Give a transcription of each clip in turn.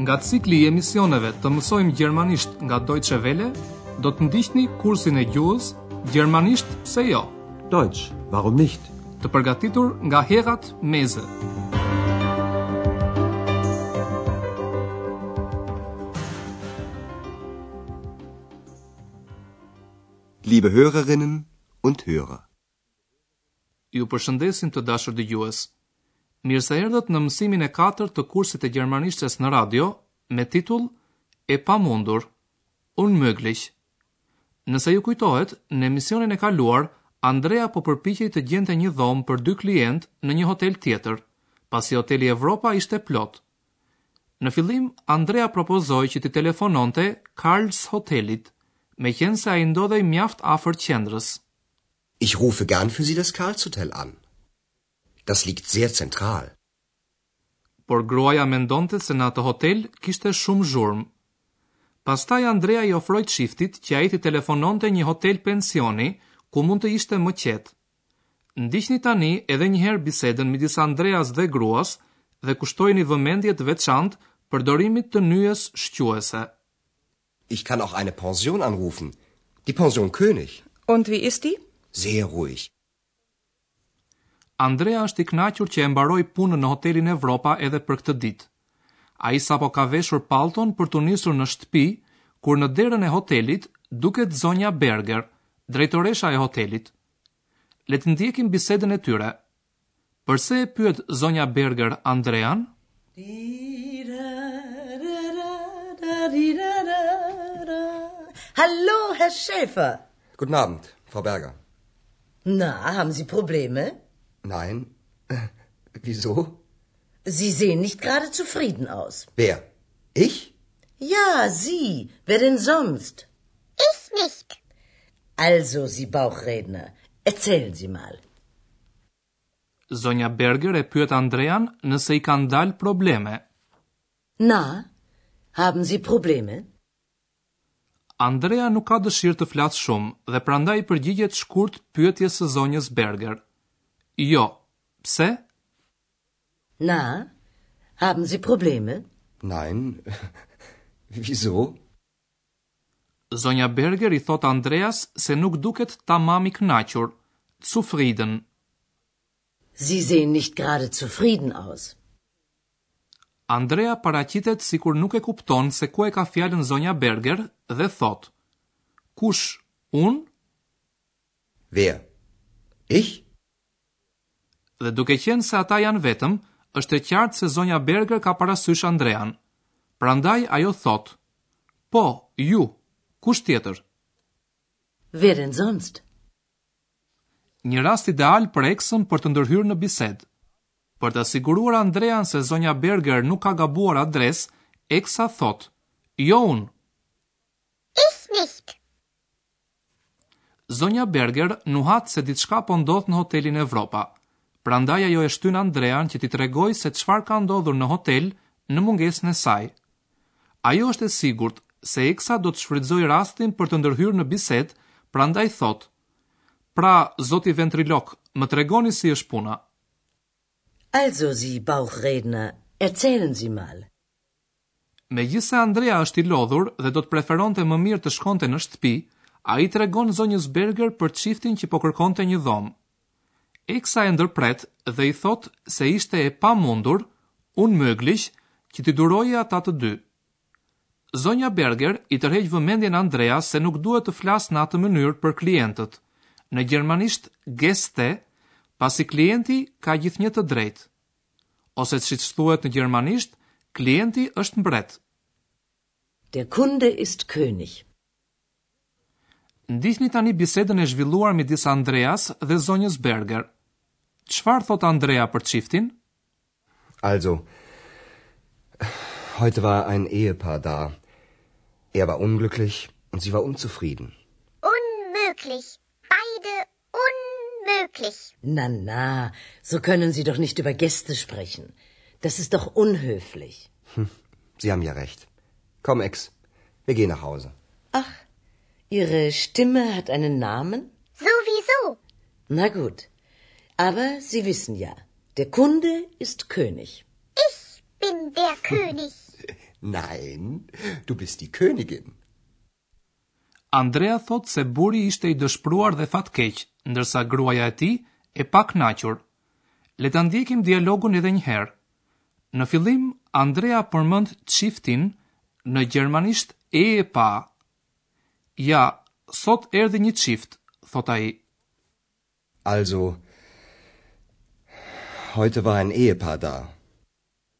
Nga cikli i emisioneve të mësojmë gjermanisht nga Deutsche Welle, do të ndiqni kursin e gjuhës Gjermanisht pse jo? Deutsch, warum nicht? Të përgatitur nga Herrad Meese. Liebe Hörerinnen und Hörer. Ju përshëndesim të dashur dëgjues. Mirë se erdhët në mësimin e katërt të kursit të gjermanishtes në radio me titull E pamundur, Unmöglich. Nëse ju kujtohet, në emisionin e kaluar, Andrea po përpiqej të gjente një dhomë për dy klientë në një hotel tjetër, pasi hoteli Evropa ishte plot. Në fillim, Andrea propozoi që t'i telefononte Karlshotelit, meqenëse ai ndodhej mjaft afër qendrës. Ich rufe gern für Sie das Karlshotel an. Das liegt sehr zentral. Por gruaja mendonte se në atë hotel kishte shumë zhurmë. Pastaj Andrea i ofroi çiftit që ai t'i telefononte një hotel pensioni ku mund të ishte më qetë. Ndiqni tani edhe një herë bisedën midis Andreas dhe gruas dhe kushtojini vëmendje të veçantë përdorimit të nyjes shquese. Ich kann auch eine Pension anrufen. Die Pension König. Und wie ist die? Sehr ruhig. Andrea është i kënaqur që e mbaroi punën në hotelin Evropa edhe për këtë ditë. Ai sapo ka veshur pallton për t'u nisur në shtëpi, kur në derën e hotelit duket zonja Berger, drejtoresha e hotelit. Le të ndjekim bisedën e tyre. Përse e pyet zonja Berger Andrean? Hallo, Herr Schäfer! Guten Abend, Frau Berger. Na, haben Sie Probleme? Nein. Wieso? Sie sehen nicht gerade zufrieden aus. Wer? Ich? Ja, Sie. Wer denn sonst? Ich nicht. Also, Sie Bauchredner, erzählen Sie mal. Zonja Berger e pyet Andrean nëse i kanë dalë probleme. Na, haben Sie Probleme? Andrea nuk ka dëshirë të flasë shumë dhe prandaj i përgjigjet shkurt pyetjes së zonjës Berger. Jo. Pse? Na, haben Sie Probleme? Nein, wieso? Zonja Berger i thotë Andreas se nuk duket tamam i kënaqur, zufrieden. Sie sehen nicht gerade zufrieden aus. Andrea paraqitet sikur nuk e kupton se ku e ka fjalën zonja Berger dhe thotë, Kush, unë? Wer? Ich? Dhe duke qenë se ata janë vetëm, është e qartë se zonja Berger ka parasysh Andrean. Prandaj ajo thotë, Po, ju, kush tjetër? Wer denn sonst? Një rast ideal për Eksën për të ndërhyrë në bisedë. Për ta siguruar Andrean se zonja Berger nuk ka gabuar adresë, Eksa thotë, Jo unë, Zonja Berger nuhat se diçka po ndodh në hotelin Evropa. Prandaj ajo e shtyn Andrean që t'i tregojë se çfarë ka ndodhur në hotel në mungesën e saj. Ajo është e sigurt se Eksa do të shfrytëzojë rastin për të ndërhyrë në bisedë, prandaj thotë, Pra, zoti ventrilok, më tregoni si është puna. Also, Sie Bauchredner, erzählen Sie mal. Megjithëse Andrea është i lodhur dhe do të preferonte më mirë të shkonte në shtëpi, ai i tregon zonjës Berger për çiftin që po kërkonte një dhomë. Eksa e ndërpret dhe i thotë se ishte e pamundur, unmöglich, që t'i duroje ata të dy. Zonja Berger i tërheq vëmendjen Andreas se nuk duhet të flasë në atë mënyrë për klientët, në gjermanisht Gäste, pasi klienti ka gjithnjë të drejtë. Ose siç thuhet në gjermanisht, klienti është mbret. Der Kunde ist König. Ndiqni tani bisedën e zhvilluar midis Andreas dhe zonjës Berger. Çfarë thotë Andrea për çiftin? Also, heute war ein Ehepaar da. Er war unglücklich und sie war unzufrieden. Unmöglich. Beide unmöglich. Na, na, so können Sie doch nicht über Gäste sprechen. Das ist doch unhöflich. Hm, sie haben ja recht. Komm, Ex, wir gehen nach Hause. Ach, Ihre Stimme hat einen Namen? Sowieso. Na gut. Aber Sie wissen ja, der Kunde ist König. Ich bin der König. Nein, du bist die Königin. Andrea thotë se burri ishte i dëshpëruar dhe fatkeq, ndërsa gruaja e tij e pakënaqur. Le ta ndjekim dialogun edhe një herë. Në fillim, Andrea përmend çiftin, në gjermanisht Ehepaar. Ja, sot erdhi një çift, thotë ai. Also, heute war ein Ehepaar da.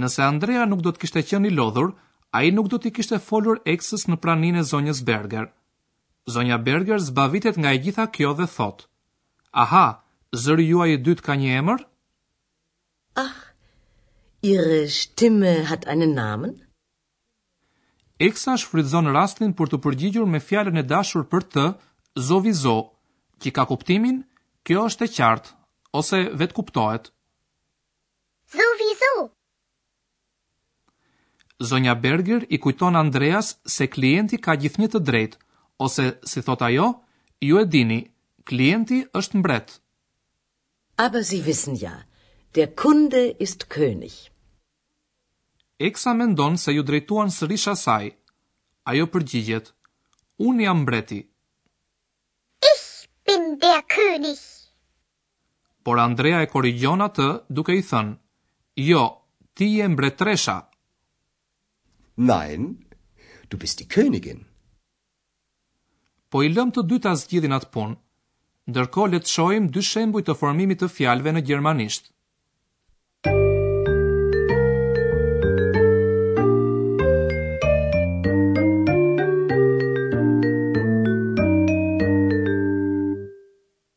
Nëse Andrea nuk do të kishte qenë i lodhur, ai nuk do t'i kishte folur Eksës në praninë e zonjës Berger. Zonja Berger zbavitet nga e gjitha kjo dhe thotë, Aha, zëri juaj i dytë ka një emër? Ach, ihre Stimme hat einen Namen? Eksa shfrytëzon rastin për t'u përgjigjur me fjalën e dashur për të, sowieso, që ka kuptimin, kjo është e qartë, ose vetëkuptohet. Sowieso. Zonja Berger i kujton Andreas se klienti ka gjithnjë të drejtë, ose si thotë ajo, ju e dini, klienti është mbret. Aber Sie wissen ja, der Kunde ist König. Eksa mendon se iu drejtuan sërish asaj. Ajo përgjigjet, unë jam mbreti. Ich bin der König. Por Andrea e korrigjon atë duke i thënë, Jo, ti je mbretëresha! Nein, du bist die Königin! Po i lëmë të dy ta zgjidhin atë punë. Ndërkohë le të shohim dy shembuj të formimit të fjalëve në gjermanisht.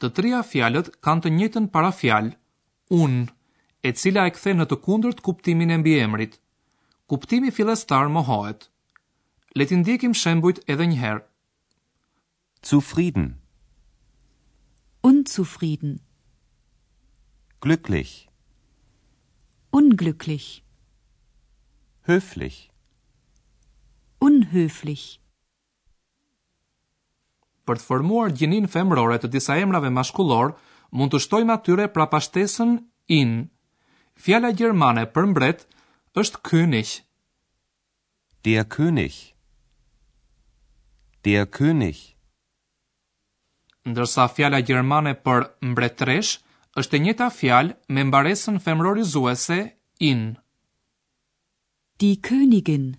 Të tria fjalët kanë të njëjtën parafjalë, un, e cila e kthen në të kundërt kuptimin e mbiemrit. Kuptimi fillestar mohohet. Le t'i ndjekim shembujt edhe një herë. Zufrieden. Unzufrieden. Glücklich. Unglücklich. Höflich. Unhöflich. Për të formuar gjininë femërore të disa emrave mashkullorë, mund t'u shtojmë atyre prapashtesën in. Fjala gjermane për mbret është König. Der König. Der König. Ndërsa fjala gjermane për mbretëreshë është e njëjta fjalë me mbaresën femërorizuese in. Die Königin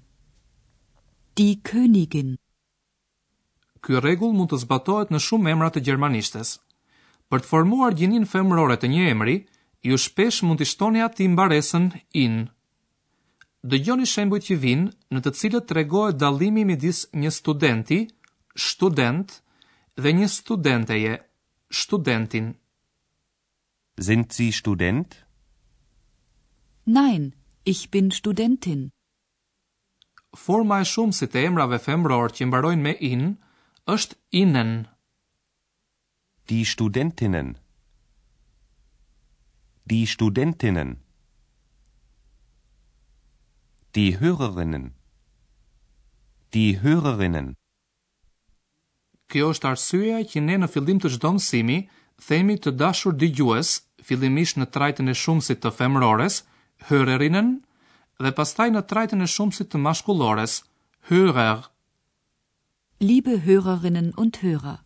Die Königin Ky rregull mund të zbatohet në shumë emra të gjermanishtes. Për të formuar gjininë femërore të një emri, ju shpesh mund t'i shtoni atij mbaresën in. Dëgjoni shembujt që vijnë, në të cilët tregohet dallimi midis një studenti, Student, dhe një studenteje, Studentin. Sind Sie Student? Nein, ich bin Studentin. Forma e shumësit e emrave femëror që mbarojnë me in është innen. Die Studentinnen. Die Studentinnen. Die Hörerinnen. Die Hörerinnen. Kjo është arsyeja që ne në fillim të çdo mësimi themi të dashur dëgjues, fillimisht në trajtën e shumësit të femërores, Hörerinnen, dhe pastaj në trajtën e shumësit të mashkullores, Hörer. Liebe Hörerinnen und Hörer.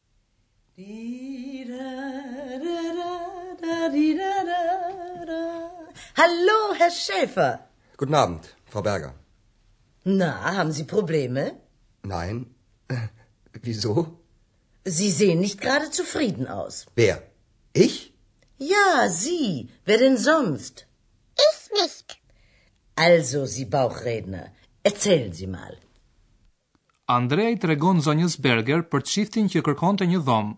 Hallo, Herr Schäfer. Guten Abend, Frau Berger. Na, haben Sie Probleme? Nein. Wieso? Sie sehen nicht gerade zufrieden aus. Wer? Ich? Ja, Sie. Wer denn sonst? Ich nicht. Also, Sie Bauchredner, erzählen Sie mal. Andreasi tregon zonjës Berger për çiftin që kërkonte një dhomë.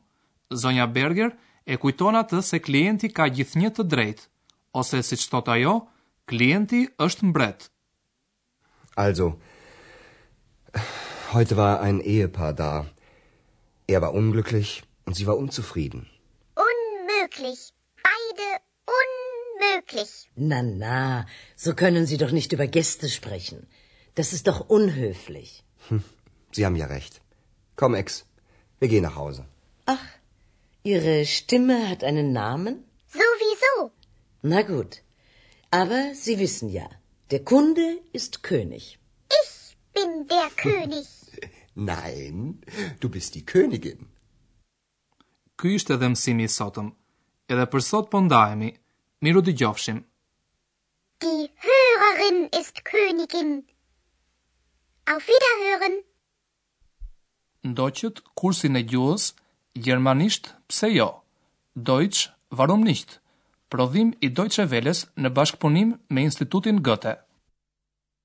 Zonja Berger e kujton atë se klienti ka gjithnjë të drejtë, ose siç thotë ajo, klienti është mbret. Also, heute war ein Ehepaar da. Er war unglücklich und sie war unzufrieden. Unmöglich! Beide unmöglich. Na, na, so können Sie doch nicht über Gäste sprechen. Das ist doch unhöflich. Hm, Sie haben ja recht. Komm, Ex, wir gehen nach Hause. Ach, Ihre Stimme hat einen Namen? Na gut, aber Sie wissen ja, der Kunde ist König. Ich bin der König. Nein, du bist die Königin. Ky ishte edhe mësimi i sotëm. Edhe për sot po ndahemi. Mirudëgjofshim. Die Hörerin ist Königin. Auf Wiederhören. Ndoqët kursin e gjuhës gjermanisht pse jo? Deutsch warum nicht? Prodhim i Deutsche Welles në bashkëpunim me Institutin Goethe.